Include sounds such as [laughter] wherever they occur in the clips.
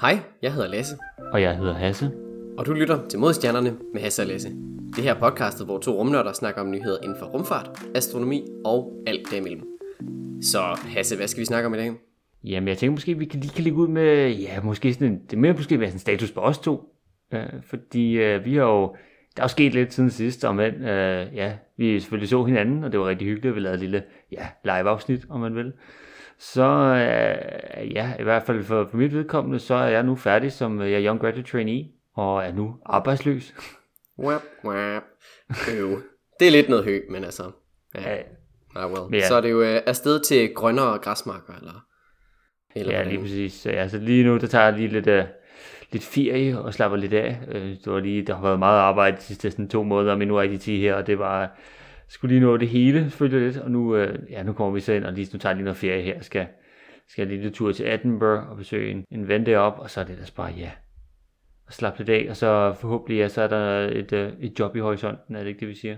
Hej, jeg hedder Lasse, Og jeg hedder Hasse. og du lytter til Modstjernerne med Hasse og Lasse. Det her er podcastet, hvor to rumnørder snakker om nyheder inden for rumfart, astronomi og alt derimellem. Så Hasse, hvad skal vi snakke om i dag? Jamen, jeg tænker måske, vi kan lige kan ligge ud med, ja, måske sådan en, det mere måske være sådan en status på os to. Øh, fordi øh, vi har jo, der er jo sket lidt siden sidst, og men, øh, ja, vi selvfølgelig så hinanden, og det var rigtig hyggeligt, at vi lavede et lille, ja, live-afsnit, om man vil. Så øh, ja, i hvert fald for, for mit vedkommende, så er jeg nu færdig som øh, Young Graduate Trainee, og er nu arbejdsløs. [laughs] Wap, wap. Øv. Det er lidt noget hø, men altså... Ja, Ja, ah, well. Ja. Så er det jo øh, afsted til grønnere græsmarker, eller... eller Ja, hvordan? lige præcis. Så, ja, så lige nu, der tager jeg lige lidt, uh, lidt ferie og slapper lidt af. Uh, det var lige, der har været meget arbejde de sidste sådan, to måneder, men nu er jeg de 10 her, og det var, skulle lige nå det hele, selvfølgelig lidt, og nu, uh, ja, nu kommer vi så ind, og lige, nu tager jeg lige noget ferie her, skal, skal jeg lige tur til Edinburgh og besøge en, en ven deroppe, og så er det ellers bare, ja, og slappe lidt af, og så forhåbentlig, ja, så er der et, uh, et job i horisonten, er det ikke det, vi siger?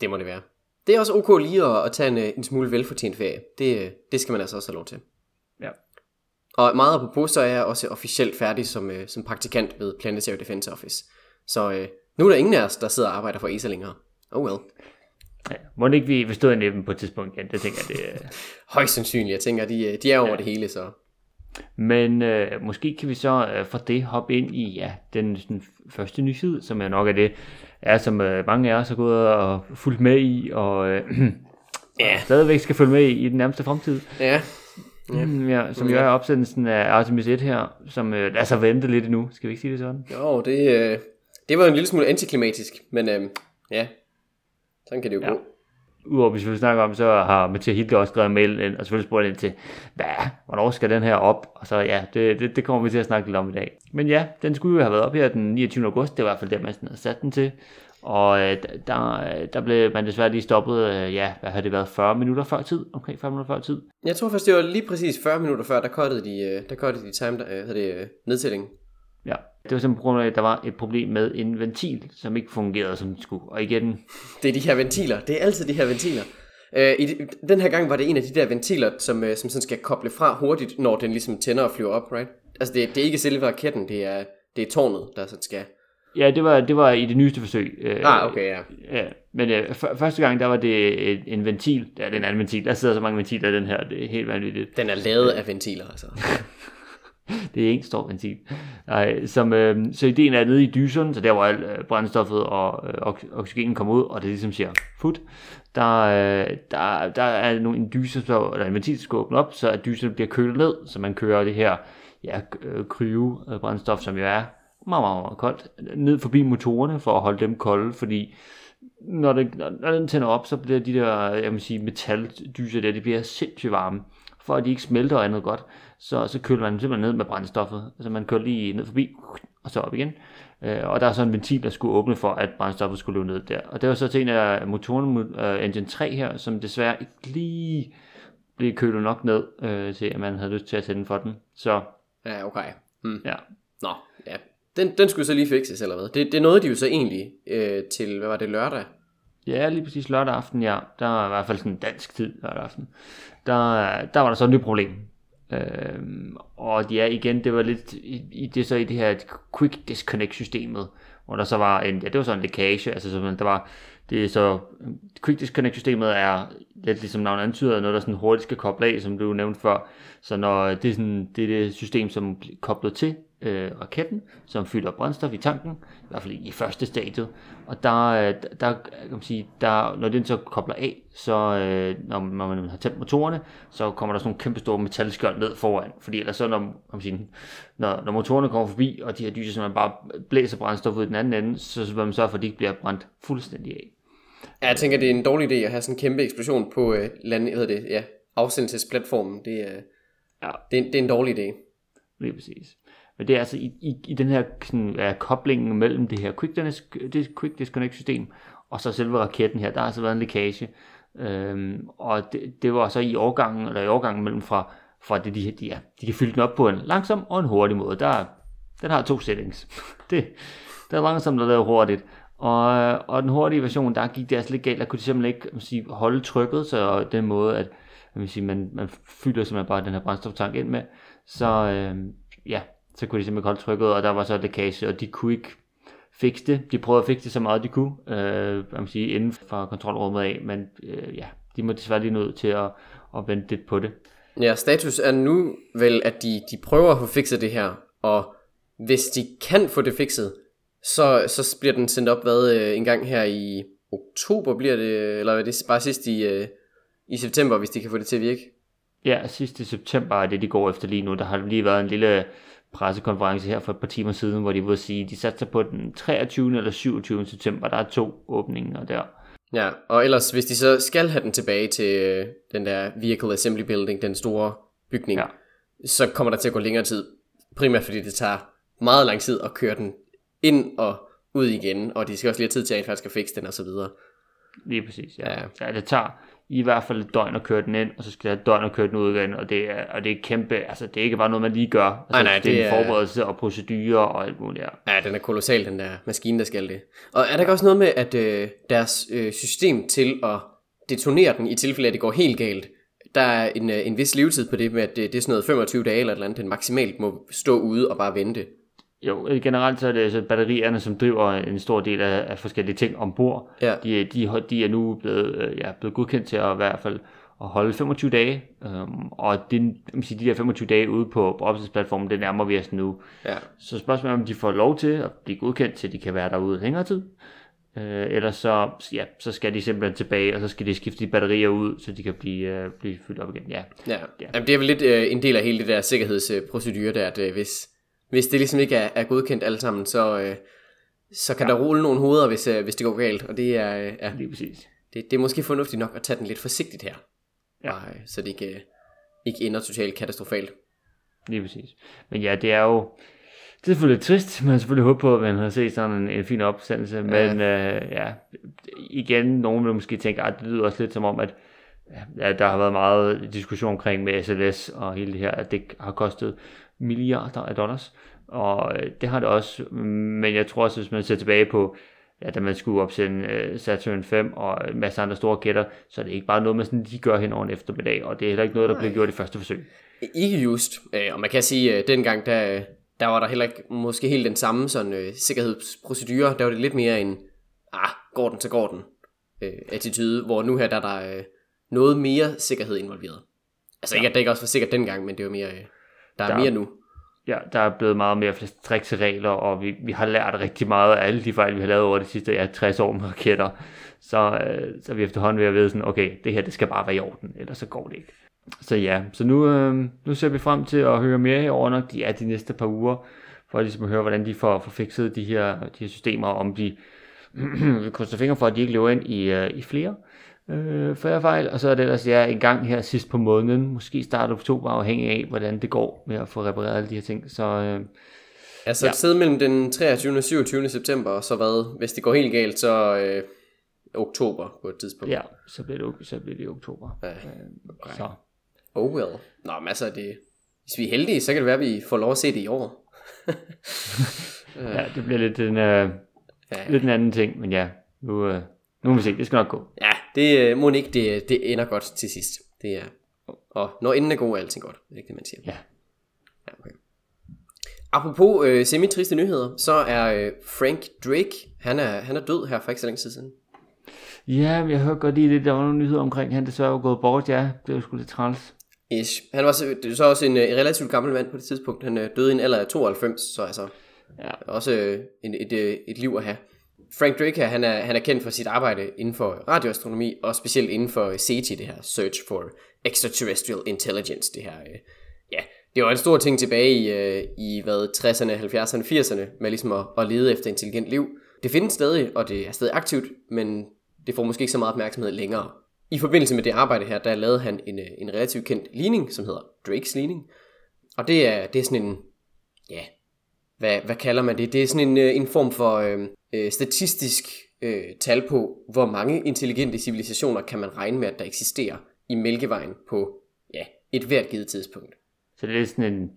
Det må det være. Det er også ok lige at, at tage en, øh, en smule velfortjent ferie. Det, øh, det skal man altså også have lov til. Ja. Og meget apropos, så er jeg også officielt færdig som, øh, som praktikant ved Planetary Defense Office. Så øh, nu er der ingen af os, der sidder og arbejder for ESA længere. Oh well. Ja, må det ikke vi stå i næben på et tidspunkt igen, det tænker jeg, det, uh, [laughs] Højst sandsynligt. Jeg tænker, de, øh, de er over ja. det hele, så... Men øh, måske kan vi så øh, fra det hoppe ind i ja, den sådan, første nyhed, som er nok er det, er, som øh, mange af os har gået og fulgt med i, og, øh, [clears throat] Ja. og stadigvæk skal følge med i, i den nærmeste fremtid. Ja. Ja. Mm, ja, som Ja. jo er opsendelsen af Artemis 1 her, som øh, lader sig vente lidt endnu. Skal vi ikke sige det sådan? Jo, det, øh, det var en lille smule antiklimatisk, men øh, ja, sådan kan det jo Ja. gå. Udover hvis vi snakker om, så har Mathias Hilke også skrevet en mail ind, og selvfølgelig spurgt ind til, hvad, hvornår skal den her op? Og så ja, det, det, det kommer vi til at snakke lidt om i dag. Men ja, den skulle jo have været op her den 29. august, det var i hvert fald der, man sådan havde sat den til. Og øh, der, der blev man desværre lige stoppet, øh, ja, hvad har det været, 40 minutter før tid? Omkring 40 minutter før tid. Jeg tror faktisk, det var lige præcis 40 minutter før, der cuttede de, øh, der cuttede de time, øh, hvad det, øh, nedtællingen. Ja, det var simpelthen på grund af, at der var et problem med en ventil, som ikke fungerede, som den skulle. Og igen, Det er de her ventiler. Det er altid de her ventiler. Øh, i de, den her gang var det en af de der ventiler, som, øh, som sådan skal koble fra hurtigt, når den ligesom tænder og flyver op, right? Altså det, det er ikke selve raketten, det er, det er tårnet, der sådan skal... ja, det var, det var i det nyeste forsøg. Øh, Ah, okay, ja. Ja, men øh, f- første gang, der var det en, en ventil. Ja, det er en anden ventil. Der sidder så mange ventiler i den her. Det er helt vanvittigt. Den er lavet af ventiler, altså. [laughs] [laughs] Det er en stor ventil. Nej, som, øh, så ideen er nede i dyseren, så der hvor alt øh, brændstoffet og øh, oxygenen kommer ud, og det ligesom siger, fut, der, øh, der, der er nu en dyse, så, eller en ventil, der skal åbne op, så at dyseren bliver kølet ned, så man kører det her ja, øh, kryve øh, brændstof, som jo er meget, meget, meget koldt, ned forbi motorerne for at holde dem kolde, fordi når, det, når, når den tænder op, så bliver de der, jeg vil sige, metaldyser der, de bliver sindssygt varme, for at de ikke smelter og andet godt, så, så køler man simpelthen ned med brændstoffet, så man kører lige ned forbi, og så op igen, øh, og der er så en ventil, der skulle åbne for, at brændstoffet skulle løbe ned der, og det var så til en af motorerne, uh, Engine 3 her, som desværre ikke lige blev kølet nok ned, øh, til at man havde lyst til at tænde for den, så Ja, okay. Hmm. ja, Nå, ja. Den, den skulle så lige fikses, eller hvad? Det, det nåede de jo så egentlig øh, til, hvad var det, lørdag? Ja, lige præcis lørdag aften, ja. Der var i hvert fald sådan dansk tid lørdag aften. Der, der var der så et nyt problem. Øhm, og ja, igen, det var lidt i, i det så i det her quick disconnect systemet, hvor der så var en, ja, det var sådan en lækage, altså så der var, det er så, quick disconnect systemet er lidt ligesom navnet antyder, noget der sådan hurtigt skal koble af, som du nævnte før, så når det er sådan, det er det system, som er koblet til øh, raketten, som fylder brændstof i tanken, i hvert fald i første stadiet, og der, øh, der kan man sige, der, når den så kobler af, så øh, når, når man har tændt motorerne, så kommer der sådan nogle kæmpe store metalskjold ned foran, fordi ellers så når, kan man sige, når, når motorerne kommer forbi, og de her dyser, man bare blæser brændstof ud i den anden ende, så vil man sørge for, at de ikke bliver brændt fuldstændig af. Ja, jeg tænker, det er en dårlig idé at have sådan en kæmpe eksplosion på øh, land, hedder det, ja, afsendelsesplatformen. Det, er, Ja. det, er, det er en dårlig idé. Lige præcis. Men det er altså i, i, i den her sådan, ja, koblingen mellem det her quick, dis- det quick disconnect system og så selve raketten her, der har altså været en lækage. Øhm, og det, det, var så i overgangen, eller i overgangen mellem fra, fra det, de, de, ja, de kan fylde den op på en langsom og en hurtig måde. Der, den har to settings. [laughs] det, der er langsomt og lavet hurtigt. Og, og den hurtige version, der gik det altså lidt galt. Der kunne de simpelthen ikke man sige, holde trykket, så den måde, at man, sige, man, man fylder simpelthen bare den her brændstoftank ind med. Så øh, ja, så kunne de simpelthen holde trykket, og der var så lækage, og de kunne ikke fikse det. De prøvede at fikse det så meget de kunne, øh, man sige, inden for kontrolrummet af, men øh, ja, de må desværre lige nødt til at, at vente lidt på det. Ja, status er nu vel, at de, de prøver at få fikset det her, og hvis de kan få det fikset, så, så bliver den sendt op hvad, øh, en gang her i oktober bliver det, eller er det bare sidst i, øh, i september, hvis de kan få det til at virke? Ja, sidst i september er det, de går efter lige nu. Der har lige været en lille pressekonference her for et par timer siden, hvor de vil sige, de satser på den 23. eller 27. september. Der er to åbninger der. Ja, og ellers hvis de så skal have den tilbage til øh, den der Vehicle Assembly Building, den store bygning, ja. så kommer der til at gå længere tid. Primært fordi det tager meget lang tid at køre den ind og ud igen, og de skal også lige have tid til at faktisk at fikse den og så videre. Lige præcis, ja. ja. ja det tager i hvert fald et døgn at køre den ind, og så skal det have et døgn at køre den ud igen, og det er, og det er kæmpe, altså det er ikke bare noget, man lige gør. Altså, nej, nej, det, det er en forberedelse og procedurer og alt muligt. Ja. ja, den er kolossal, den der maskine, der skal det. Og er der ikke også noget med, at øh, deres øh, system til at detonere den, i tilfælde af, at det går helt galt, der er en, øh, en vis levetid på det med, at det, det er sådan noget 25 dage eller et eller andet, den maksimalt må stå ude og bare vente. Jo, generelt så er det altså batterierne, som driver en stor del af, af forskellige ting ombord. Ja. De, de, de er nu blevet, øh, ja, blevet godkendt til at i hvert fald at holde 25 dage, øhm, og det, jeg sige, de der 25 dage ude på, på opsatsplatformen, det nærmer vi os nu. Ja. Så spørgsmålet er, om de får lov til at blive godkendt til, at de kan være derude længere tid. Øh, eller så, ja, så skal de simpelthen tilbage, og så skal de skifte de batterier ud, så de kan blive, øh, blive fyldt op igen. Ja. Ja. ja. Jamen, det er vel lidt øh, en del af hele det der sikkerhedsprocedure der, at øh, hvis, hvis det ligesom ikke er, er godkendt alle sammen, så, øh, så kan ja. der rulle nogle hoveder, hvis, øh, hvis det går galt. Og det er, øh, ja, Lige præcis. Det, det er måske fornuftigt nok at tage den lidt forsigtigt her. Ja. Og, øh, så det ikke, øh, ikke ender totalt katastrofalt. Lige præcis. Men ja, det er jo... Det er selvfølgelig trist, man har selvfølgelig håbet på, at man har set sådan en, en fin opsendelse, ja. men øh, ja, igen, nogen vil måske tænke, at det lyder også lidt som om, at ja, der har været meget diskussion omkring med SLS og hele det her, at det har kostet milliarder af dollars. Og øh, det har det også, men jeg tror også, hvis man ser tilbage på, ja, da man skulle opsende uh, Saturn 5 og en masse andre store gætter, så er det ikke bare noget, man sådan lige gør hen over en eftermiddag, og det er heller ikke noget, der bliver gjort i første forsøg. Ikke just, øh, og man kan sige, at dengang, der, der var der heller ikke måske helt den samme sådan, uh, sikkerhedsprocedure, der var det lidt mere en, ah, går den, så går den, uh, attitude, hvor nu her der er der uh, noget mere sikkerhed involveret. Altså ja. ikke, at det ikke også var sikkert dengang, men det var mere... Uh, der er der, mere nu. Ja, der er blevet meget mere strikse regler, og vi, vi har lært rigtig meget af alle de fejl, vi har lavet over de sidste ja, 60 år med raketter. Så, øh, så vi efterhånden ved at vide sådan, okay, det her det skal bare være i orden, ellers så går det ikke. Så ja, så nu, øh, nu ser vi frem til at høre mere over nok de, ja, de næste par uger, for ligesom at høre, hvordan de får, får fikset de her, de her systemer, om de [clears throat] vi krydser fingre for, at de ikke løber ind i, uh, i flere øh, fejl, og så er det ellers ja, en gang her sidst på måneden, måske start oktober, afhængig af, hvordan det går med at få repareret alle de her ting. Så, øh, altså ja. et sted mellem den 23. og 27. september, og så hvad, hvis det går helt galt, så øh, oktober på et tidspunkt. Ja, så bliver det, så bliver det oktober. Ja, øh, okay. Så. Oh well. Nå, men altså, det, hvis vi er heldige, så kan det være, at vi får lov at se det i år. [laughs] ja, det bliver lidt en, øh, ja. lidt en anden ting, men ja, nu, øh, nu må vi se, det skal nok gå. Ja, det øh, må ikke, det, det ender godt til sidst. Det er, og når enden er god, er alting godt. Det er ikke det, man siger. Ja. ja okay. Apropos øh, semi-triste nyheder, så er øh, Frank Drake, han er, han er død her for ikke så længe siden. Ja, men jeg hørte godt lige lidt, der var nogle nyheder omkring, han desværre var gået bort, ja, det var sgu lidt træls. Ish. Han var så, det så også en, en relativt gammel mand på det tidspunkt. Han døde i en alder af 92, så altså ja. også en, et, et, et liv at have. Frank Drake her, han er, han er kendt for sit arbejde inden for radioastronomi, og specielt inden for øh, SETI, det her Search for Extraterrestrial Intelligence, det her, øh, ja, det var en stor ting tilbage i, øh, i hvad, 60'erne, 70'erne, 80'erne, med ligesom at, at lede efter intelligent liv. Det findes stadig, og det er stadig aktivt, men det får måske ikke så meget opmærksomhed længere. I forbindelse med det arbejde her, der lavede han en, øh, en relativt kendt ligning, som hedder Drakes ligning. Og det er, det er sådan en, ja, hvad, hvad kalder man det? Det er sådan en, en form for øh, øh, statistisk øh, tal på, hvor mange intelligente civilisationer kan man regne med, at der eksisterer i Mælkevejen på ja, et hvert givet tidspunkt. Så det er sådan en,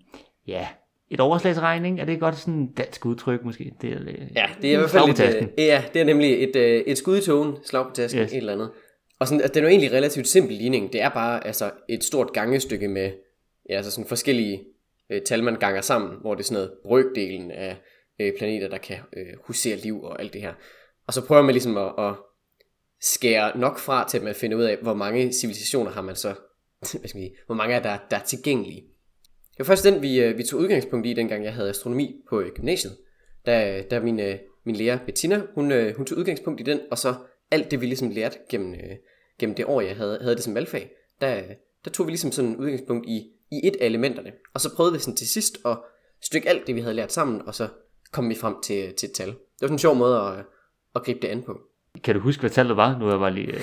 ja, et overslagsregning, er det godt sådan en dansk udtryk måske? Det er, øh, ja, det er i hvert fald et, øh, ja, det er nemlig et, øh, et skud i togen, slag på tasken, yes. et eller andet. Og sådan, altså, det er jo egentlig relativt simpel ligning. Det er bare altså, et stort gangestykke med ja, altså sådan forskellige øh, tal, man ganger sammen, hvor det er sådan noget brøkdelen af øh, planeter, der kan øh, husere liv og alt det her. Og så prøver man ligesom at, at skære nok fra til, at man finder ud af, hvor mange civilisationer har man så, [laughs] hvad skal man sige, hvor mange er der, der er tilgængelige. Det var først den, vi, øh, vi tog udgangspunkt i, dengang jeg havde astronomi på øh, gymnasiet. Da, da min, øh, min lærer Bettina, hun, øh, hun tog udgangspunkt i den, og så alt det, vi ligesom lærte gennem, øh, gennem det år, jeg havde, havde det som valgfag, der, der tog vi ligesom sådan udgangspunkt i, i et af elementerne. Og så prøvede vi sådan til sidst at stykke alt det, vi havde lært sammen, og så kom vi frem til, til et tal. Det var sådan en sjov måde at, at gribe det an på. Kan du huske, hvad tallet var? Nu er jeg bare lige...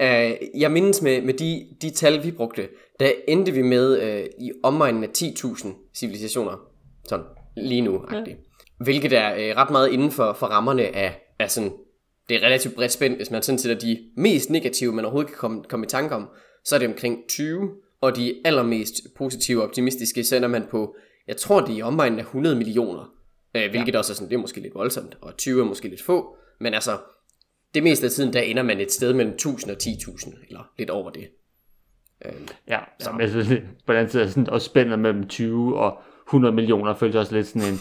uh, [laughs] jeg mindes med, med de, de tal, vi brugte, der endte vi med uh, i omegnen af 10.000 civilisationer. Sådan, lige nu. Ja. Hvilket er uh, ret meget inden for, for rammerne af, af sådan... Det er relativt bredt spændt, hvis man sådan sætter de mest negative, man overhovedet kan komme, komme i tanke om, så er det omkring 20, og de allermest positive og optimistiske sender man på, jeg tror det er i omegnen af 100 millioner, øh, hvilket ja. også er sådan, det er måske lidt voldsomt, og 20 er måske lidt få, men altså, det meste af tiden, der ender man et sted mellem 1000 og 10.000, eller lidt over det. Øh, ja, så. men altså, [laughs] på den side er sådan også spændet mellem 20 og 100 millioner, føles også lidt sådan en,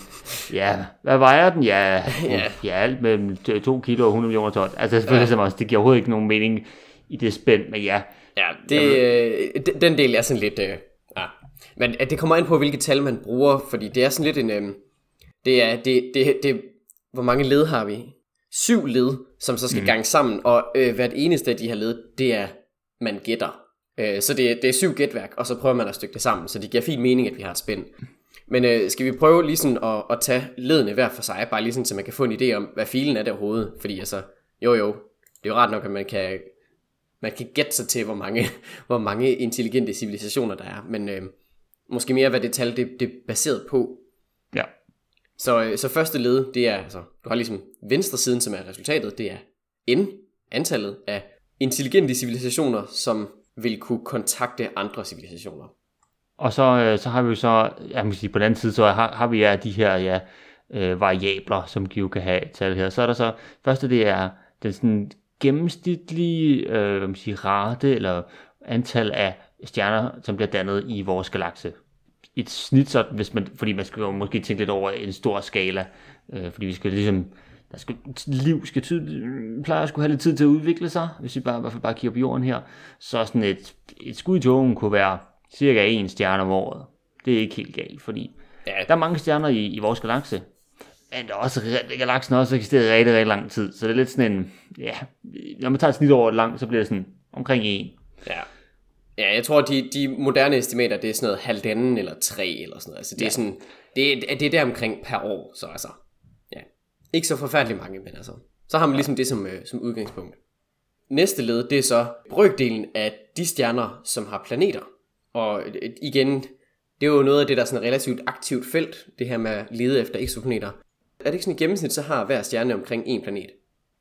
ja, hvad vejer den? Ja, [laughs] ja. ja alt mellem 2 kilo og 100 millioner ton. Altså selvfølgelig ja. også, det giver overhovedet ikke nogen mening i det spænd, men ja. Ja, det, øh, den del er sådan lidt, øh, ja. Men det kommer ind på, hvilke tal man bruger, fordi det er sådan lidt en, øh, det er, det, det, det, hvor mange led har vi? Syv led, som så skal mm. gange sammen, og øh, hvert eneste af de her led, det er, man gætter. Øh, så det, det er syv gætværk, og så prøver man at stykke det sammen, så det giver fin mening, at vi har et spænd. Men øh, skal vi prøve lige sådan at, at tage ledene hver for sig, bare lige sådan, så man kan få en idé om, hvad filen er der overhovedet. Fordi altså, jo jo, det er jo ret nok, at man kan, man kan gætte sig til, hvor mange, [laughs] hvor mange intelligente civilisationer der er. Men øh, måske mere, hvad det tal det, det er baseret på. Ja. Så, øh, så første led, det er, altså, du har ligesom venstre siden, som er resultatet, det er n, antallet af intelligente civilisationer, som vil kunne kontakte andre civilisationer. Og så, øh, så har vi jo så, jeg må sige, på den anden side, så har, har vi ja de her ja, øh, variabler, som Geo kan have tal her. Så er der så, første det er den sådan gennemsnitlige øh, hvad man siger, rate eller antal af stjerner, som bliver dannet i vores galakse et snit, så hvis man, fordi man skal jo måske tænke lidt over en stor skala, øh, fordi vi skal ligesom, der skal, liv skal tid, plejer at skulle have lidt tid til at udvikle sig, hvis vi bare, i hvert fald bare kigger på jorden her, så sådan et, et skud i togen kunne være cirka en stjerne om året. Det er ikke helt galt, fordi ja. der er mange stjerner i, i vores galakse, men der er også, galaksen har også eksisteret i rigtig, rigtig lang tid, så det er lidt sådan en, ja, når man tager et snit over langt, så bliver det sådan omkring en. Ja. Ja, jeg tror, de, de moderne estimater, det er sådan noget halvdanden eller tre eller sådan noget. Altså, det, ja. er sådan, det, er, det er der omkring per år, så altså, ja. Ikke så forfærdeligt mange, men altså, så har man ligesom det som, øh, som udgangspunkt. Næste led, det er så brøkdelen af de stjerner, som har planeter. Og øh, igen, det er jo noget af det, der er sådan et relativt aktivt felt, det her med at lede efter eksoplaneter. Er det ikke sådan i gennemsnit, så har hver stjerne omkring en planet?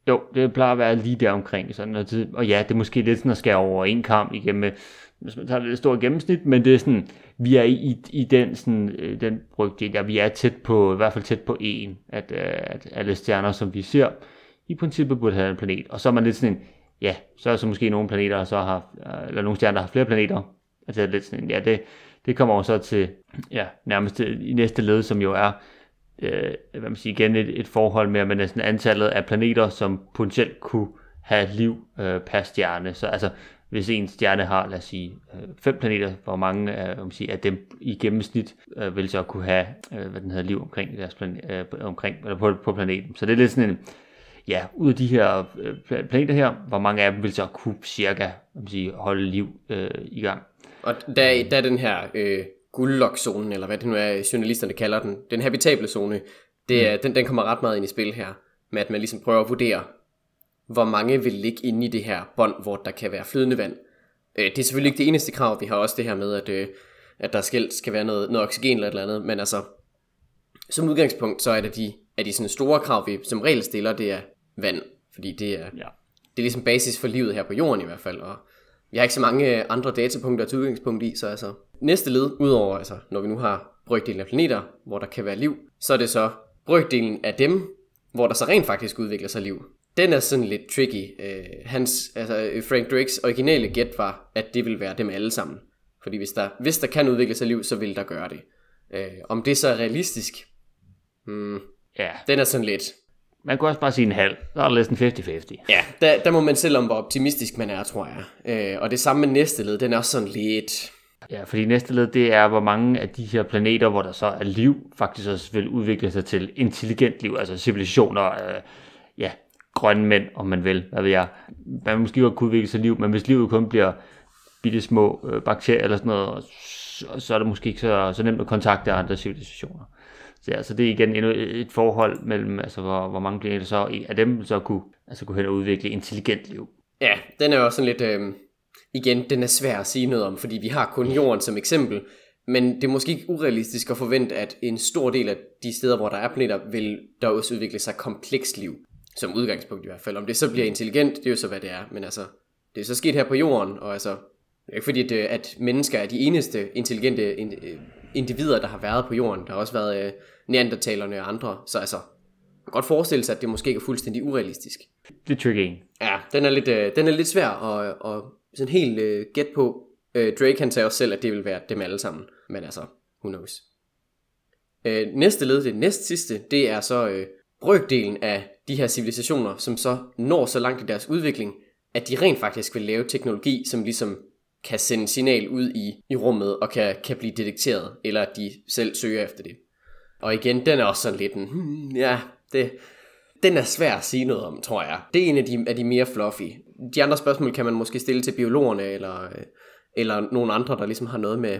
Jo, det plejer at være lige der omkring. Sådan, og, det, og ja, det er måske lidt sådan at skære over en kamp igennem øh, hvis man tager det store gennemsnit, men det er sådan, vi er i, i den, sådan, øh, den brygdel, der vi er tæt på, i hvert fald tæt på en, at, øh, at alle stjerner, som vi ser, i princippet burde have en planet. Og så er man lidt sådan en, ja, så er så måske nogle planeter, så har, eller nogle stjerner, der har flere planeter. Altså lidt sådan en, ja, det, det kommer jo så til, ja, nærmest i næste led, som jo er, øh, hvad man siger, igen et, et forhold med, at man antallet af planeter, som potentielt kunne have liv øh, per stjerne. Så altså, hvis en stjerne har, lad os sige, øh, fem planeter, hvor mange af, om siger, af dem i gennemsnit øh, vil så kunne have, øh, hvad den hedder, liv omkring deres planet, øh, omkring, eller på, på planeten. Så det er lidt sådan en, ja, ud af de her øh, planeter her, hvor mange af dem vil så kunne cirka om siger, holde liv øh, i gang. Og der, der er den her øh, guldlokzonen, eller hvad det nu er, journalisterne kalder den, den habitable zone, det er, mm. den, den kommer ret meget ind i spil her, med at man ligesom prøver at vurdere, hvor mange vil ligge inde i det her bånd, hvor der kan være flydende vand. Øh, det er selvfølgelig ikke det eneste krav, vi har også det her med, at, øh, at der skal, skal være noget, noget oxygen eller et eller andet, men altså, som udgangspunkt, så er det de, er de sådan store krav, vi som regel stiller, det er vand, fordi det er, ja. det er ligesom basis for livet her på jorden i hvert fald, og vi har ikke så mange øh, andre datapunkter til udgangspunkt i, så altså, næste led, udover altså, når vi nu har brøkdelen af planeter, hvor der kan være liv, så er det så brøkdelen af dem, hvor der så rent faktisk udvikler sig liv den er sådan lidt tricky. Øh, hans, altså Frank Drakes originale gæt var, at det vil være dem alle sammen. Fordi hvis der, hvis der kan udvikle sig liv, så vil der gøre det. Øh, om det så er realistisk, hmm, Ja, den er sådan lidt... man kunne også bare sige en halv. Så er det næsten 50-50. Ja, der, der må man selv om, hvor optimistisk man er, tror jeg. Øh, og det samme med næste led, den er også sådan lidt... Ja, fordi næste led, det er, hvor mange af de her planeter, hvor der så er liv, faktisk også vil udvikle sig til intelligent liv, altså civilisationer, øh, ja, grønne mænd, om man vil, hvad ved jeg. Man vil måske godt kunne udvikle sig liv, men hvis livet kun bliver bitte små øh, bakterier eller sådan noget, så, så er det måske ikke så, så nemt at kontakte andre civilisationer. Så, ja, så det er igen endnu et forhold mellem, altså hvor, hvor mange planeter så af dem så kunne, altså kunne hen og udvikle intelligent liv. Ja, den er jo også sådan lidt... Øh, igen, den er svær at sige noget om, fordi vi har kun jorden som eksempel. Men det er måske ikke urealistisk at forvente, at en stor del af de steder, hvor der er planeter, vil der også udvikle sig komplekst liv. Som udgangspunkt i hvert fald. Om det så bliver intelligent, det er jo så, hvad det er. Men altså, det er så sket her på jorden, og altså, det er ikke fordi, at, øh, at mennesker er de eneste intelligente øh, individer, der har været på jorden. Der har også været øh, neandertalerne og andre. Så altså, man kan godt forestille sig, at det måske ikke er fuldstændig urealistisk. Det er tricky. Ja, den er lidt, øh, den er lidt svær at, at sådan helt øh, gæt på. Øh, Drake han sagde også selv, at det vil være dem alle sammen. Men altså, who knows. Øh, næste led, det næst sidste, det er så øh, brøkdelen af de her civilisationer, som så når så langt i deres udvikling, at de rent faktisk vil lave teknologi, som ligesom kan sende signal ud i, i rummet og kan, kan blive detekteret, eller at de selv søger efter det. Og igen, den er også sådan lidt en, hmm, ja, det, den er svær at sige noget om, tror jeg. Det er en af de, af de mere fluffy. De andre spørgsmål kan man måske stille til biologerne, eller, øh, eller nogle andre, der ligesom har noget med,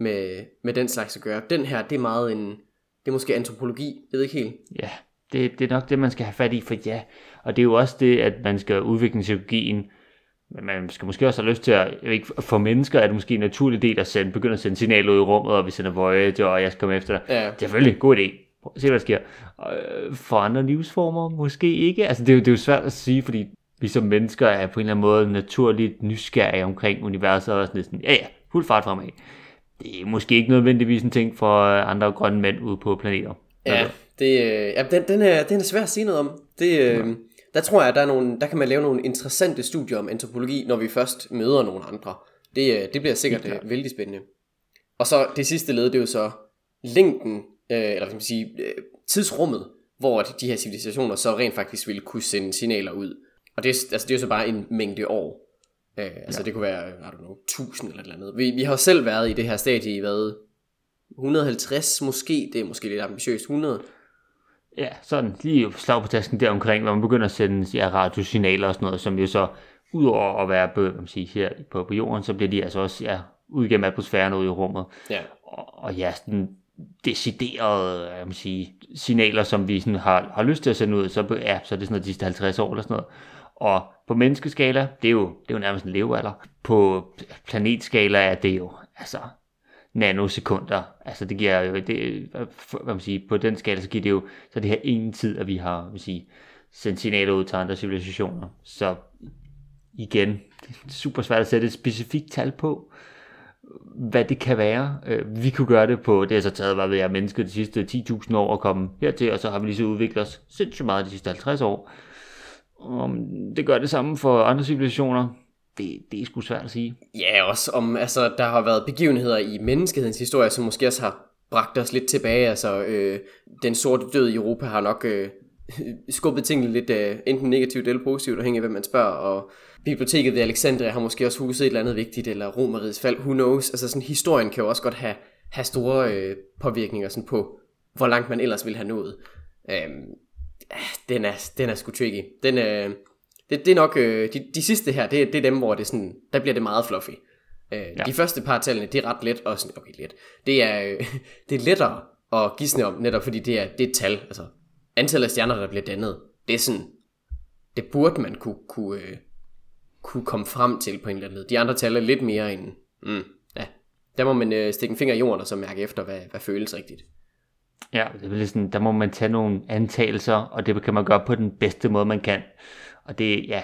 med, med den slags at gøre. Den her, det er meget en, det er måske antropologi, jeg ved ikke helt. Ja, det, det er nok det, man skal have fat i, for ja. Og det er jo også det, at man skal udvikle teknologien, men man skal måske også have lyst til at, ikke, for mennesker er det måske en naturlig del at sende, begynde at sende signaler ud i rummet, og vi sender Voyager, og jeg skal komme efter dig. Ja. Selvfølgelig, god idé. Se, hvad der sker. Øh, For andre livsformer, måske ikke. Altså, det er, jo, det er jo svært at sige, fordi vi som mennesker er på en eller anden måde naturligt nysgerrige omkring universet, og sådan sådan, ja ja, fuld fart fremad. Det er måske ikke nødvendigvis en ting for øh, andre grønne mænd ude på planeter. Ja, det, øh, ja den, den, er, den er svær at sige noget om. Det, øh, Der tror jeg, at der, er nogle, der kan man lave nogle interessante studier om antropologi, når vi først møder nogle andre. Det, det bliver sikkert øh, vældig spændende. Og så det sidste led, det er jo så længden, øh, eller hvad skal man sige, øh, tidsrummet, hvor de her civilisationer så rent faktisk ville kunne sende signaler ud. Og det, er- altså, det er jo så bare en mængde år. Øh, altså Ja. det kunne være, I don't know, 1000 eller et eller andet. Vi, vi har jo selv været i det her stadie i hvad, 150 måske, det er måske lidt ambitiøst, 100. Ja, sådan lige slag på tasken der omkring, hvor man begynder at sende ja, radiosignaler og sådan noget, som jo så, udover at være på, man siger, her på, på jorden, så bliver de altså også ja, ud gennem atmosfæren ud i rummet. Ja. Og, og ja, sådan deciderede jeg må sige, signaler, som vi sådan har, har lyst til at sende ud, så, ja, så er det sådan noget de sidste 50 år eller sådan noget. Og på menneskeskala, det er jo, det er jo nærmest en levealder. På planetskala er det jo, altså, nanosekunder. Altså det giver jo, det, hvad man sige, på den skala, så giver det jo, så det her ingen tid, at vi har, vil man sige, sendt signaler ud til andre civilisationer. Så igen, det er super svært at sætte et specifikt tal på, hvad det kan være. Øh, Vi kunne gøre det på, det har så taget, hvad ved jeg, mennesker de sidste 10.000 år at komme hertil, og så har vi lige så udviklet os sindssygt meget de sidste 50 år. Om det gør det samme for andre civilisationer, det, det er sgu svært at sige. Ja, også om, altså, der har været begivenheder i menneskehedens historie, som måske også har bragt os lidt tilbage. Altså, øh, den sorte død i Europa har nok øh, skubbet tingene lidt øh, enten negativt eller positivt, afhængig af hvem man spørger. Og biblioteket ved Alexandria har måske også huset et eller andet vigtigt, eller Romeriets fald, who knows. Altså sådan, historien kan jo også godt have, have store øh, påvirkninger sådan på, hvor langt man ellers ville have nået. Ah, den, er, den er sgu tricky. Den, øh, det, det er nok, øh, de, de sidste her, det, det er dem, hvor det sådan, der bliver det meget fluffy. Øh, ja. De første par tallene, det er ret let, og sådan, okay let, det er, øh, [laughs] det er lettere at gisne om, netop fordi det er, det er et tal, altså antallet af stjerner, der bliver dannet, det er sådan, det burde man kunne, kunne, øh, kunne komme frem til på en eller anden led. De andre tal er lidt mere end, mm, ja, der må man øh, stikke en finger i jorden og så mærke efter, hvad, hvad føles rigtigt. Ja, det er sådan, der må man tage nogle antagelser, og det kan man gøre på den bedste måde, man kan. Og det, ja,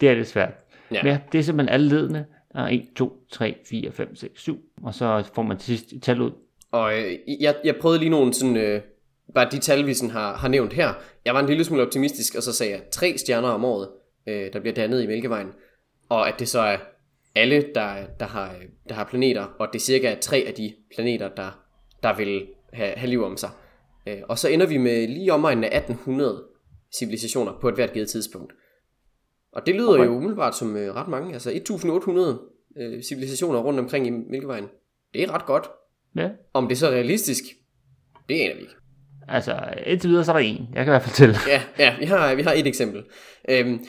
det er lidt svært. Ja. Men ja, det er simpelthen alle ledene. Der er 1, 2, 3, 4, 5, 6, 7. Og så får man til sidst et tal ud. Og øh, jeg, jeg prøvede lige nogle sådan, øh, bare de tal, vi sådan har, har nævnt her. Jeg var en lille smule optimistisk, og så sagde jeg tre stjerner om året, øh, der bliver dannet i Mælkevejen. Og at det så er alle, der, der, har, der har planeter, og det cirka er tre af de planeter, der der vil have, have liv om sig. Øh, og så ender vi med lige omegnen af 1800 civilisationer på et hvert givet tidspunkt. Og det lyder okay. jo umiddelbart som øh, ret mange, altså 1800 øh, civilisationer rundt omkring i Mælkevejen. Det er ret godt. Ja. Om det er så realistisk, det aner vi ikke. Altså, indtil videre så er der en. Jeg kan i hvert fald fortælle. Ja, ja vi, har, vi har et eksempel. Øhm,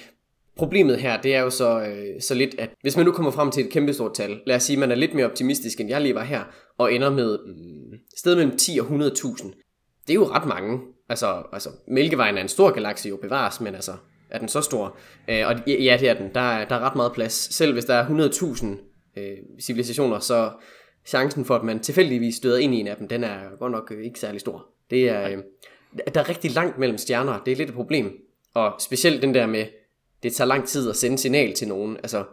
problemet her, det er jo så, øh, så lidt, at hvis man nu kommer frem til et kæmpestort tal, lad os sige, at man er lidt mere optimistisk, end jeg lige var her, og ender med mm, sted mellem 10 og 100.000. Det er jo ret mange. Altså, altså, Mælkevejen er en stor galakse jo bevares, men altså, er den så stor? Øh, og ja, det er den. Der er, der er ret meget plads. Selv hvis der er 100.000 øh, civilisationer, så chancen for, at man tilfældigvis støder ind i en af dem, den er godt nok øh, ikke særlig stor. Det er, øh, der er rigtig langt mellem stjerner. Det er lidt et problem. Og specielt den der med, det tager lang tid at sende signal til nogen. Altså,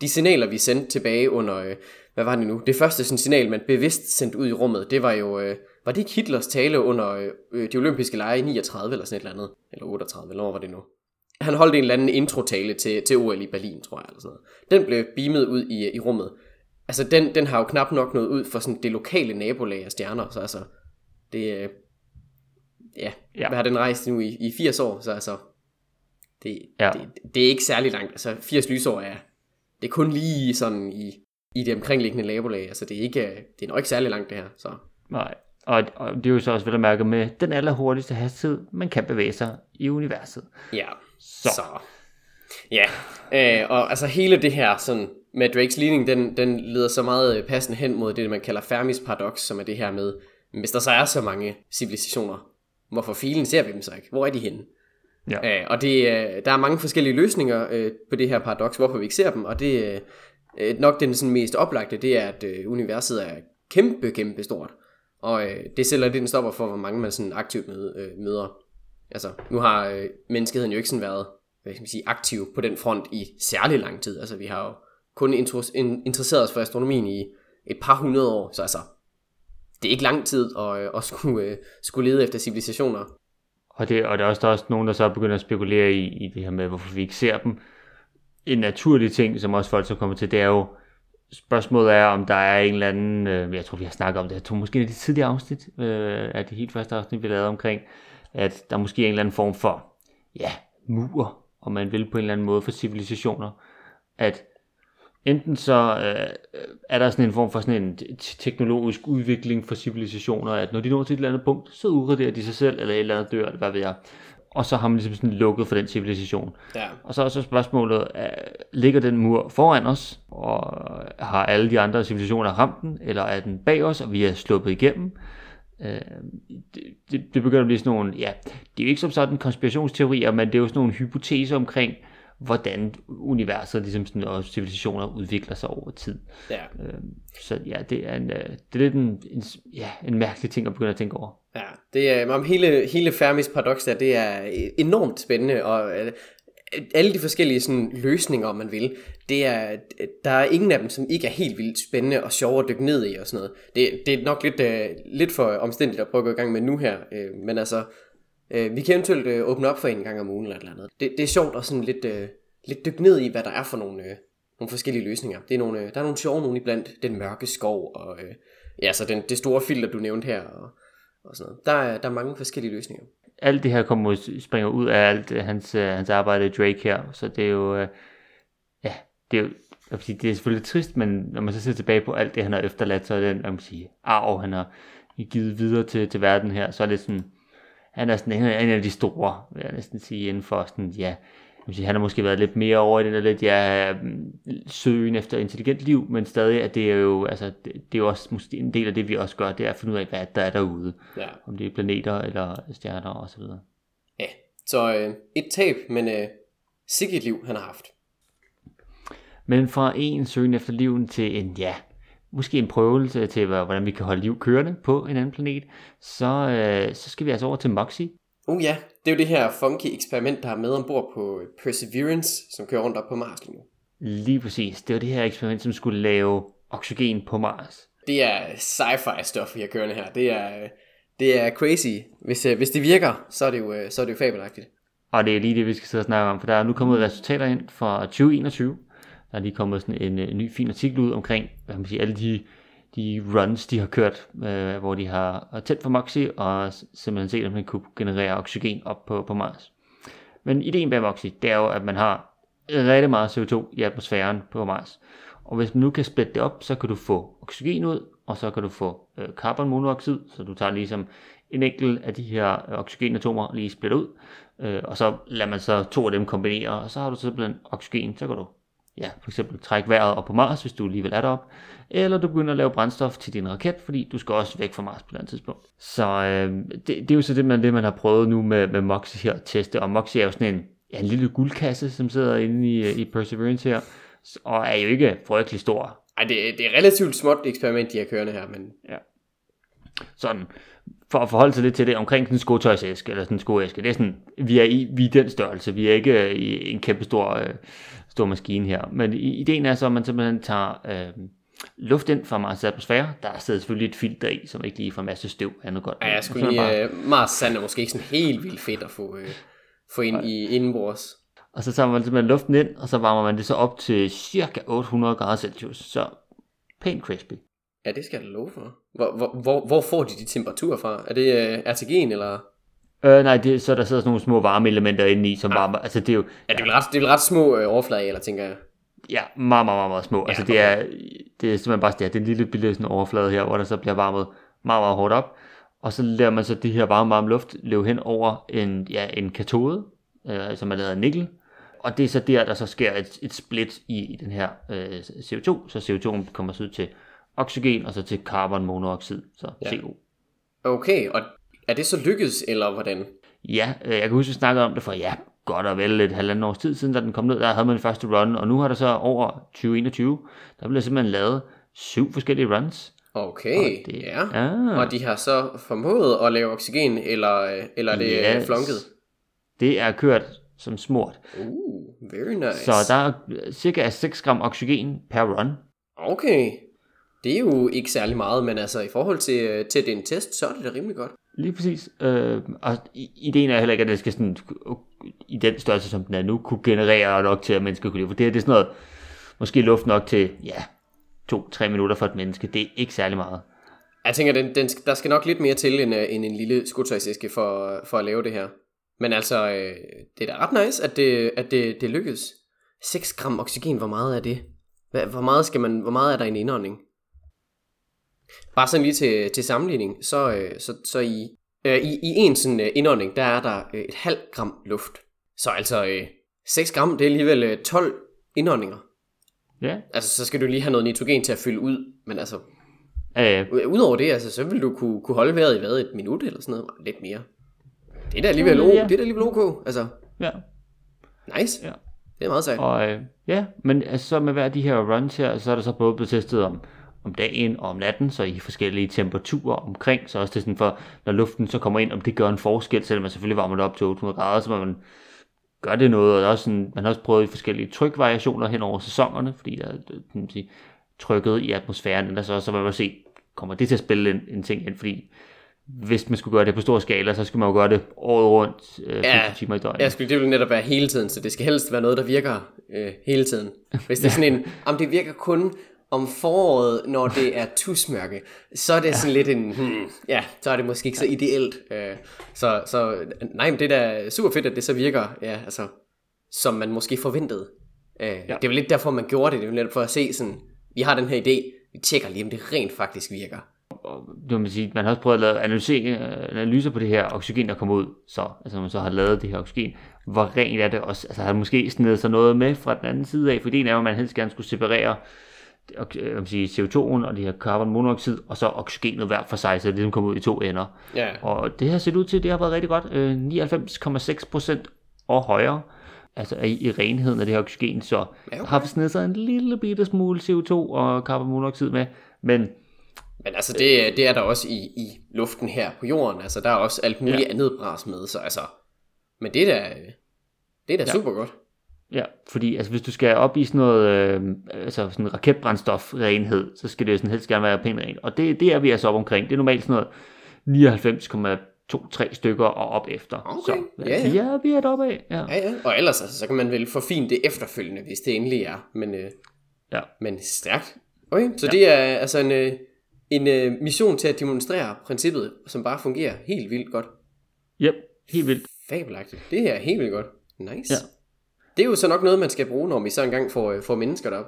de signaler, vi sendte tilbage under, øh, hvad var det nu? Det første sådan, signal, man bevidst sendte ud i rummet, det var jo, øh, var det ikke Hitlers tale under øh, øh de olympiske lege i 39 eller sådan et eller andet? Eller 38, eller hvor var det nu? Han holdt en eller anden intro-tale til, til OL i Berlin, tror jeg, eller sådan noget. Den blev beamet ud i, i rummet. Altså, den, den har jo knap nok noget ud for sådan det lokale nabolag af stjerner, så altså, det, øh, ja, ja, hvad har den rejst nu i, i 80 år, så altså, det, ja. det, det er ikke særlig langt. Altså 80 lysår er, det er kun lige sådan i, i det omkringliggende nabolag. Altså det er, ikke, det er nok ikke særlig langt det her. Så. Nej, og, og det er jo så også vel at mærke med den allerhurtigste hastighed, man kan bevæge sig i universet. Ja, så. så. Ja, øh, og altså hele det her sådan med Drakes ligning, den, den leder så meget passende hen mod det, man kalder Fermis paradox, som er det her med, hvis der så er så mange civilisationer, hvorfor filen ser vi dem så ikke? Hvor er de henne? Ja. Øh, og det, øh, der er mange forskellige løsninger øh, på det her paradoks, hvorfor vi ikke ser dem, og det øh, øh, nok den sådan mest oplagte, det er, at øh, universet er kæmpe, kæmpe stort. Og øh, det sælger det, den stopper for, hvor mange man sådan aktivt møde, øh, møder. Altså, nu har øh, menneskeheden jo ikke sådan været hvad skal man sige, aktiv på den front i særlig lang tid. Altså, vi har jo kun interesseret os for astronomien i et par hundrede år, så altså, det er ikke lang tid at, øh, at skulle, øh, skulle lede efter civilisationer. Og, det, og der er også, der er også nogen, der så begynder at spekulere i, i det her med, hvorfor vi ikke ser dem. En naturlig ting, som også folk så kommer til, det er jo, spørgsmålet er, om der er en eller anden, øh, jeg tror vi har snakket om det, jeg tror måske det tidlige afsnit, øh, af det helt første afsnit, vi lavede omkring, at der måske er en eller anden form for, ja, mur, om man vil på en eller anden måde for civilisationer, at enten så øh, er der sådan en form for sådan en teknologisk udvikling for civilisationer, at når de når til et eller andet punkt, så udraderer de sig selv, eller et eller andet dør, eller hvad ved jeg. Og så har man ligesom sådan lukket for den civilisation. Ja. Og så er så spørgsmålet, er, ligger den mur foran os, og har alle de andre civilisationer ramt den, eller er den bag os, og vi er sluppet igennem? Øh, det, det, det begynder at blive sådan nogle, ja, det er jo ikke som sådan konspirationsteorier, men det er jo sådan nogle hypoteser omkring, hvordan universet ligesom sådan, og civilisationer udvikler sig over tid. Ja. Øh, så ja, det er, en, øh, det er lidt en, en, ja, en mærkelig ting at begynde at tænke over. Ja, det er, om hele, hele Fermis paradox der, det er enormt spændende, og øh, alle de forskellige sådan, løsninger, om man vil, det er, der er ingen af dem, som ikke er helt vildt spændende og sjove at dykke ned i og sådan noget. Det, det er nok lidt, uh, lidt for omstændigt at prøve at gå i gang med nu her, uh, men altså, uh, vi kan eventuelt øh, åbne op for en gang om ugen eller et eller andet. Det, det er sjovt at sådan lidt, uh, lidt dykke ned i, hvad der er for nogle, nogle forskellige løsninger. Det er nogle, der er nogle sjove nogle iblandt, den mørke skov og ja, så den, det store filter, du nævnte her og, og sådan noget. Der er, der er mange forskellige løsninger alt det her kommer, springer ud af alt hans, hans arbejde i Drake her, så det er jo, ja, det er jo, jeg sige, det er selvfølgelig trist, men når man så ser tilbage på alt det, han har efterladt, så er den, jeg vil sige, arv, han har givet videre til, til verden her, så er det sådan, han er sådan en, en af de store, vil jeg næsten sige, inden for sådan, ja, sige, han har måske været lidt mere over i den der lidt, ja, søgen efter intelligent liv, men stadig, at det er jo, altså, det, det er jo også måske en del af det, vi også gør, det er at finde ud af, hvad der er derude. Ja. Om det er planeter eller stjerner og så videre. Ja, så øh, et tab, men øh, sikkert liv, han har haft. Men fra en søgen efter liven til en, ja, måske en prøvelse til, hvordan vi kan holde liv kørende på en anden planet, så, øh, så skal vi altså over til Moxie, Uh ja, det er jo det her funky eksperiment, der er med ombord på Perseverance, som kører rundt op på Mars lige nu. Lige præcis. Det var det her eksperiment, som skulle lave oxygen på Mars. Det er sci-fi stof, vi har kørende her. Det er, det er crazy. Hvis, øh, hvis det virker, så er det jo, øh, så er det jo fabelagtigt. Og det er lige det, vi skal sidde og snakke om, for der er nu kommet resultater ind fra 2021. Der er lige kommet sådan en, øh, en ny fin artikel ud omkring, hvad man siger, alle de, de runs, de har kørt, øh, hvor de har tændt for Moxie, og simpelthen set, at man kunne generere oxygen op på, på Mars. Men ideen bag Moxie, det er jo, at man har rigtig meget CO2 i atmosfæren på Mars. Og hvis man nu kan splitte det op, så kan du få oxygen ud, og så kan du få øh, carbonmonoxid, så du tager ligesom en enkelt af de her øh, oxygenatomer lige splitter ud, øh, og så lader man så to af dem kombinere, og så har du simpelthen oxygen, så kan du ja, for eksempel trække vejret op på Mars, hvis du alligevel er derop, eller du begynder at lave brændstof til din raket, fordi du skal også væk fra Mars på et tidspunkt. Så øh, det, det, er jo så det man, det, man har prøvet nu med, med Moxie her at teste, og Moxie er jo sådan en, ja, en lille guldkasse, som sidder inde i, i Perseverance her, og er jo ikke frygtelig stor. Ej, det, det er relativt småt eksperiment, de har kørende her, men... Ja. Sådan, for at forholde sig lidt til det, omkring sådan en skotøjsæske, eller sådan en skoæske, det er sådan, vi er i, vi er den størrelse, vi er ikke i en kæmpe stor, øh, stor maskine her. Men ideen er så, at man simpelthen tager øh, luft ind fra Mars atmosfære. Der er selvfølgelig et filter i, som ikke lige får masse støv. Andet godt. Ja, jeg skulle lige, bare... uh, Mars sand er måske ikke sådan helt vildt fedt at få, uh, få ind ja. i indenbords. Og så tager man simpelthen luften ind, og så varmer man det så op til cirka 800 grader Celsius. Så pænt crispy. Ja, det skal jeg love for. Hvor, hvor, hvor, hvor får de de temperaturer fra? Er det uh, RTG'en, eller? Øh, nej, det, så der sidder sådan nogle små varmeelementer inde i, som ja. varmer. Altså, det er jo... Ja, det er vel ret, det er vel ret små øh, overflader, tænker jeg. Ja, meget, meget, meget, meget små. Ja, altså, det er, det er simpelthen bare det, er, det er en lille billede sådan overflade her, hvor der så bliver varmet meget, meget hårdt op. Og så lader man så det her varme, varme luft løbe hen over en, ja, en katode, øh, som er lavet af nikkel. Og det er så der, der så sker et, et split i, i den her øh, CO2, så CO2 kommer så ud til oxygen, og så til carbonmonoxid, så ja. CO. Okay, og er det så lykkedes, eller hvordan? Ja, øh, jeg kan huske, at vi snakkede om det for ja, godt og vel et halvandet års tid siden, da den kom ned. Der havde man den første run, og nu har der så over 2021, der blev simpelthen lavet syv forskellige runs. Okay, det, ja. Ah. Og de har så formået at lave oxygen, eller, eller er det yes. flunket? Det er kørt som smurt. Uh, very nice. Så der er cirka 6 gram oxygen per run. Okay, det er jo ikke særlig meget, men altså i forhold til, til den test, så er det da rimelig godt. Lige præcis. Øh, og ideen er heller ikke, at det skal sådan, i den størrelse, som den er nu, kunne generere nok til, at mennesker kunne leve. For det, det er sådan noget, måske luft nok til, ja, to-tre minutter for et menneske. Det er ikke særlig meget. Jeg tænker, den, den, der skal nok lidt mere til, end, øh, end en lille skotøjsæske for, for at lave det her. Men altså, øh, det er da ret nice, at det, at det, det lykkedes. 6 gram oxygen, hvor meget er det? Hvor meget, skal man, hvor meget er der i en indånding? Bare sådan lige til, til sammenligning, så, øh, så, så i, øh, i, i en sådan øh, indånding, der er der øh, et halvt gram luft. Så altså øh, 6 gram, det er alligevel øh, 12 indåndinger. Ja. Altså, så skal du lige have noget nitrogen til at fylde ud, men altså, ja. udover det, altså, så vil du kunne, kunne holde vejret i hvad, et minut eller sådan noget, lidt mere. Det er da alligevel, ja, ja. det er da alligevel ok, altså. Ja. Nice. Ja. Det er meget sejt. Og øh, ja, men altså, så med hver de her runs her, så er der så både blevet testet om, om dagen og om natten, så i forskellige temperaturer omkring, så også det sådan for, når luften så kommer ind, om det gør en forskel, selvom man selvfølgelig varmer det op til 800 grader, så man gør det noget, og der er også sådan, man har også prøvet forskellige trykvariationer hen over sæsonerne, fordi der er kan sige, trykket i atmosfæren, der så, så man må se, kommer det til at spille en, en ting ind, fordi hvis man skulle gøre det på stor skala, så skulle man jo gøre det året rundt, øh, ja, timer i døgnet. Ja, skulle, det vil netop være hele tiden, så det skal helst være noget, der virker øh, hele tiden. Hvis det er sådan en, om det virker kun om foråret, når det er tusmørke, så er det ja. sådan lidt en, hmm, ja, så er det måske ikke så ideelt. Uh, så, så nej, men det er da super fedt, at det så virker, ja, altså, som man måske forventede. Uh, ja. Det er vel lidt derfor, man gjorde det, det vel lidt for at se sådan, vi har den her idé, vi tjekker lige, om det rent faktisk virker. Det man sige, man har også prøvet at lave analyse, analyser på det her oxygen, der kommer ud, så, altså man så har lavet det her oxygen, hvor rent er det også, altså har man måske snedet sig noget med fra den anden side af, for ideen er jo, at man helst gerne skulle separere jeg vil sige, CO2'en og det her carbonmonoxid, og så oxygenet hver for sig, så det ligesom kommer ud i to ender. Ja. Og det har set ud til, det har været rigtig godt. 99,6% øh, og højere altså i, i renheden af det her oxygen, så ja, okay. har vi snedet sig en lille bitte smule CO2 og carbonmonoxid med, men men altså, det, det er der også i, i luften her på jorden. Altså, der er også alt muligt ja. andet bras med, så altså... Men det er da, det er da ja. super godt. Ja, fordi altså, hvis du skal op i sådan noget, øh, altså sådan en raketbrændstofrenhed, så skal det jo sådan helst gerne være pænt rent. Og det, det er vi altså op omkring. Det er normalt sådan noget 99,23 stykker og op efter. Okay. Så ja, ja. ja, vi er deroppe af. Ja. ja, ja. Og ellers altså, så kan man vel forfine det efterfølgende, hvis det endelig er. Men, øh, ja. men stærkt. Okay, så ja. det er altså en, øh, en øh, mission til at demonstrere princippet, som bare fungerer helt vildt godt. Yep, helt vildt. Fabelagtigt. Det her er helt vildt godt. Nice. Ja. Det er jo så nok noget, man skal bruge, når vi så engang får, øh, får mennesker derop.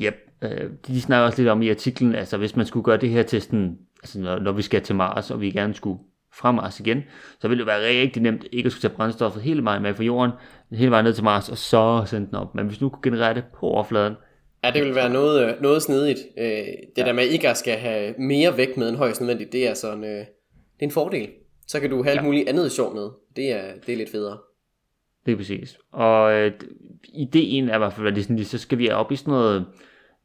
Yep, øh, de snakker også lidt om i artiklen, altså hvis man skulle gøre det her til sådan, altså når, når vi skal til Mars, og vi gerne skulle fra Mars igen, så ville det være rigtig nemt ikke at skulle tage brændstoffet hele vejen med fra jorden, hele vejen ned til Mars, og så sende den op. Men hvis du kunne generere det på overfladen, Ja, det vil være noget, øh, noget snedigt. Øh, det ja. der med ikke at skal have mere vægt med end højst nødvendigt, det er sådan, øh, det er en fordel. Så kan du have alt Ja. muligt andet sjov med. Det er, det er lidt federe. Det er præcis. Og øh, ideen er i hvert fald, at det sådan, så skal vi op i sådan noget,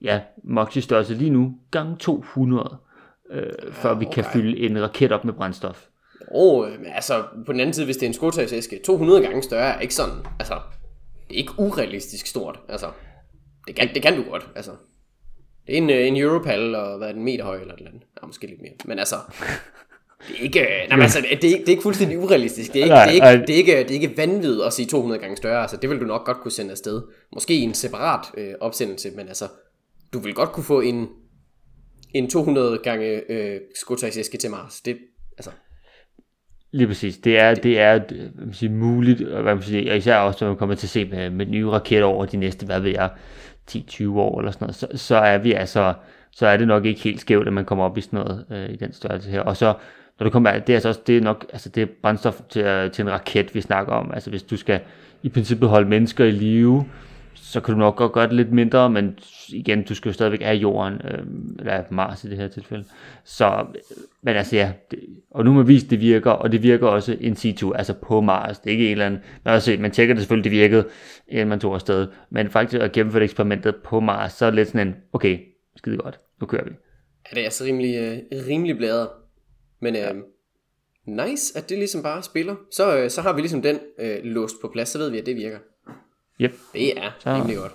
ja, Moxie størrelse lige nu, gange 200, øh, før vi kan okay. fylde en raket op med brændstof. Og øh, men altså, på den anden side, hvis det er en skotøjsæske, 200 gange større er ikke sådan, altså, det er ikke urealistisk stort, altså. Det kan, det kan du godt, altså. Det er en, øh, en Europal, og hvad er den, meter høj eller et eller andet. Ja, måske lidt mere. Men altså, [laughs] det er ikke, nej, men altså, det er, det er ikke fuldstændig urealistisk. Det er ikke, Nej, det er ikke, det er ikke, det er ikke vanvittigt at sige 200 gange større. Altså, det vil du nok godt kunne sende afsted. Måske i en separat øh, opsendelse, men altså, du vil godt kunne få en, en 200 gange øh, skotøjsæske til Mars. Det, altså, Lige præcis. Det er, det er øh, hvad man siger, muligt, og hvad man siger, og især også, når man kommer til at se med, med nye raketter over de næste, hvad ved jeg, 10-20 år eller sådan noget, så, så er vi altså, så er det nok ikke helt skævt, at man kommer op i sådan noget, øh, i den størrelse her. Og så, når det kommer, det er altså også, det er nok, altså det er brændstof til, øh, til en raket, vi snakker om. Altså hvis du skal i princippet holde mennesker i live, så kan du nok godt gøre det lidt mindre, men igen, du skal jo stadigvæk af jorden, øh, eller Mars i det her tilfælde. Så, øh, men altså ja, det, og nu har man vist, det virker, og det virker også in situ, altså på Mars. Det er ikke en eller anden, man, også, man tjekker det selvfølgelig, det virkede, inden man tog afsted. Men faktisk at gennemføre eksperimentet på Mars, så er det lidt sådan en, okay, skide godt, nu kører vi. Ja, det er altså rimelig, øh, rimelig bladret. Men øh, nice, at det ligesom bare spiller. Så, øh, så har vi ligesom den øh, låst på plads, så ved vi, at det virker. Yep, Det er Så- rimelig godt.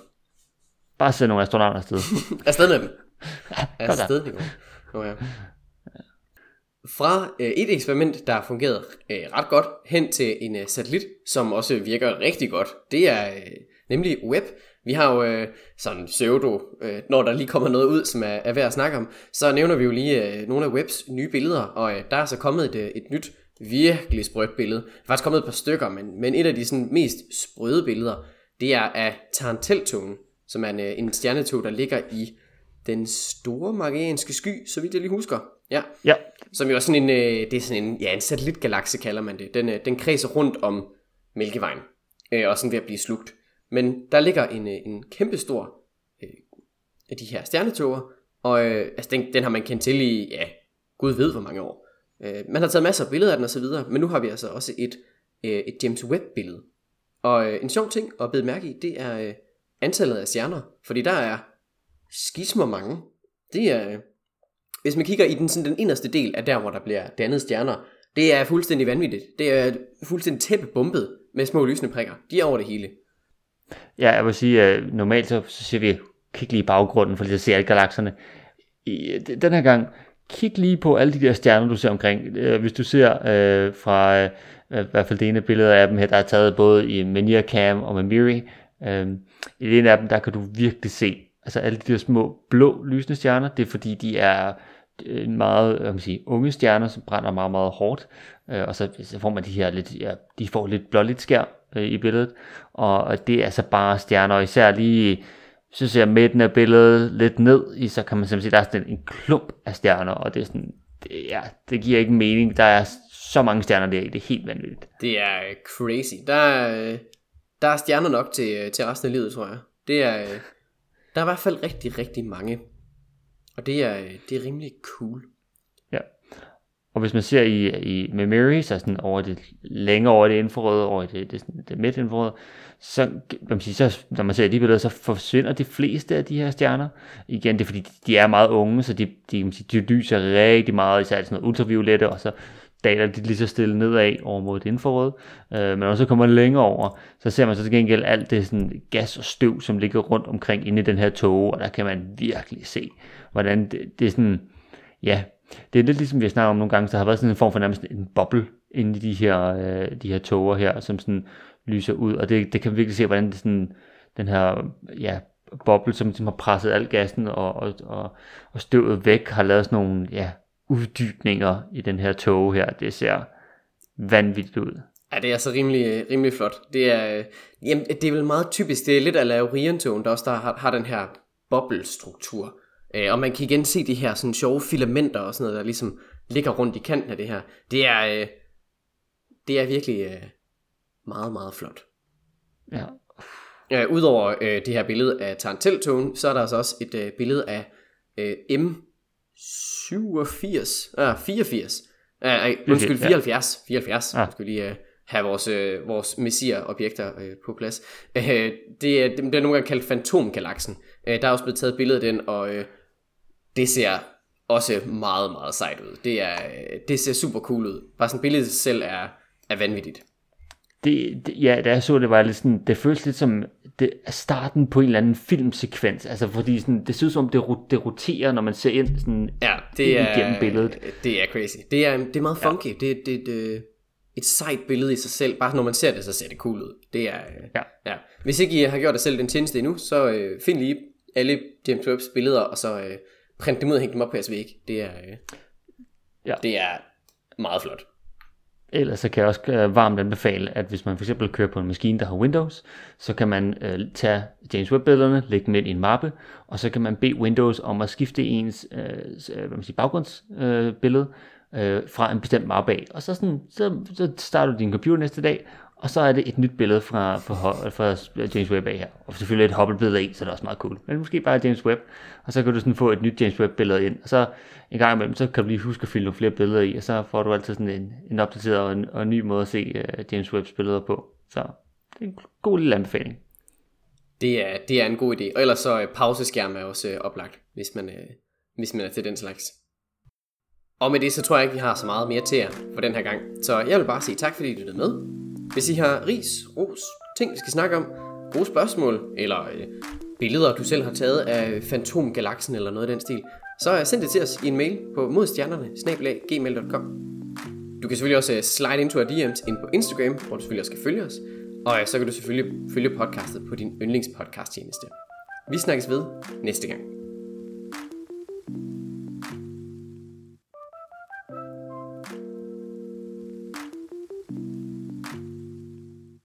bare send nogle astronauter afsted. [laughs] Afsted med dem. Afsted, det går. Nå, ja. Fra øh, et eksperiment, der har fungeret øh, ret godt, hen til en øh, satellit, som også virker rigtig godt. Det er øh, nemlig Web. Vi har jo øh, sådan pseudo, øh, når der lige kommer noget ud, som er, er værd at snakke om, så nævner vi jo lige øh, nogle af Webs nye billeder, og øh, der er så kommet et, øh, et nyt, virkelig sprødt billede. Der er faktisk kommet et par stykker, men, men et af de sådan, mest sprøde billeder, det er af Taranteltogen, som er en, øh, en stjernetog, der ligger i den store Marianske sky, så vidt jeg lige husker. Ja, ja, som jo er sådan en, øh, det er sådan en, ja, en satellitgalakse kalder man det. Den, øh, den kredser rundt om Mælkevejen, øh, og sådan ved at blive slugt. Men der ligger en, øh, en kæmpe stor øh, af de her stjernetåger, og øh, altså den, den har man kendt til i, ja, gud ved hvor mange år. Øh, man har taget masser af billeder af den og så videre, men nu har vi altså også et, øh, et James Webb billede. Og øh, en sjov ting at bede mærke i, det er øh, antallet af stjerner, fordi der er skismer mange. Det er, øh, hvis man kigger i den, sådan den inderste del af der, hvor der bliver dannet stjerner, det er fuldstændig vanvittigt. Det er fuldstændig tæppebumpet med små lysende prikker. De er over det hele. Ja, jeg vil sige, at normalt så, så siger vi, kig lige i baggrunden, for lige at se alle galakserne. I, den her gang, kig lige på alle de der stjerner, du ser omkring. Øh, hvis du ser øh, fra, øh, i hvert fald det ene billede af dem her, der er taget både i Mania Cam og med Miri. Øh, I det ene af dem, der kan du virkelig se, altså alle de der små blå lysende stjerner, det er fordi, de er en meget jeg kan man sige, unge stjerner, som brænder meget, meget hårdt. Øh, og så, så får man de her lidt, ja, de får lidt blåligt skær øh, i billedet. Og, og det er altså bare stjerner, og især lige, så ser jeg midten af billedet lidt ned i, så kan man simpelthen se, der er sådan en, en klump af stjerner, og det er sådan, det, ja, det giver ikke mening. Der er så mange stjerner der i, det er helt vanvittigt. Det er crazy. Der er, der er stjerner nok til, øh, til resten af livet, tror jeg. Det er, øh, der er i hvert fald rigtig, rigtig mange. Og det er, det er rimelig cool. Og hvis man ser i, i med Mary, så sådan over det længere over det infrarøde, over det, det, det, midt infrarøde, så, man sige, så, når man ser de billeder, så forsvinder de fleste af de her stjerner. Igen, det er fordi, de er meget unge, så de, de, kan man sige, de lyser rigtig meget, især sådan noget ultraviolette, og så daler de lige så stille nedad over mod det infrarøde. Øh, men når man så kommer længere over, så ser man så til gengæld alt det sådan gas og støv, som ligger rundt omkring inde i den her tåge, og der kan man virkelig se, hvordan det, det er sådan, ja, det er lidt ligesom vi har snakket om nogle gange, så der har været sådan en form for nærmest en boble inde i de her, øh, de her tåger her, som sådan lyser ud, og det, det kan vi virkelig se, hvordan det sådan, den her, ja, boble, som som har presset al gassen og, og, og, og støvet væk, har lavet sådan nogle ja, uddybninger i den her tåge her. Det ser vanvittigt ud. Ja, det er altså rimelig, rimelig flot. Det er, øh, jamen, det er vel meget typisk. Det er lidt af Orientogen, der også der har, har den her bobbelstruktur. Øh, og man kan igen se de her sådan sjove filamenter og sådan noget, der ligesom ligger rundt i kanten af det her. Det er, øh, det er virkelig øh, meget, meget flot. Ja. Øh, Udover øh, det her billede af Taranteltogen, så er der altså også et øh, billede af øh, M87, ah, 84, ah, ej, undskyld, 74, 74, ja. skal lige øh, have vores, øh, vores messier-objekter øh, på plads. Øh, det, er, det er nogle gange kaldt Fantomgalaksen. Øh, der er også blevet taget et billede af den, og øh, det ser også meget, meget sejt ud. Det, er, det ser super cool ud. Bare sådan billedet selv er, er vanvittigt. Det, det, ja, da jeg så det, var lidt sådan, det føles lidt som det er starten på en eller anden filmsekvens, altså fordi sådan, det ser ud som, det, det roterer, når man ser ind sådan ja, det er, igennem billedet. Det er crazy. Det er, det er meget funky. Ja. Det, det, det, et sejt billede i sig selv. Bare når man ser det, så ser det cool ud. Det er, ja. ja. Hvis ikke I har gjort det selv den tjeneste endnu, så øh, find lige alle James Webbs billeder, og så øh, print dem ud og hæng dem op på jeres væg. Det er, øh, ja. det er meget flot. Ellers så kan jeg også øh, varmt anbefale, at hvis man for eksempel kører på en maskine, der har Windows, så kan man øh, tage James Webb-billederne, lægge dem ind i en mappe, og så kan man bede Windows om at skifte ens øh, hvad man siger, baggrundsbillede øh, øh, fra en bestemt mappe af. Og så, sådan, så, så starter du din computer næste dag, og så er det et nyt billede fra, fra, fra James Webb af her. Og selvfølgelig et Hubble-billede af, så det er også meget cool. Men måske bare James Webb, og så kan du sådan få et nyt James Webb-billede ind. Og så en gang imellem, så kan du lige huske at fylde nogle flere billeder i, og så får du altid sådan en, en opdateret og en, og en ny måde at se uh, James Webbs billeder på. Så det er en god lille anbefaling. Det er, det er en god idé. Og ellers så uh, pauseskærm er også uh, oplagt, hvis man, uh, hvis man er til den slags. Og med det, så tror jeg ikke, vi har så meget mere til jer for den her gang. Så jeg vil bare sige tak, fordi I lyttede med. Hvis I har ris, ros, ting vi skal snakke om, gode spørgsmål, eller øh, billeder du selv har taget af Fantomgalaksen eller noget af den stil, så øh, send det til os i en mail på modstjernerne, gmail.com. Du kan selvfølgelig også øh, slide into our DM's ind på Instagram, hvor du selvfølgelig også skal følge os. Og øh, så kan du selvfølgelig følge podcastet på din yndlingspodcast tjeneste. Vi snakkes ved næste gang.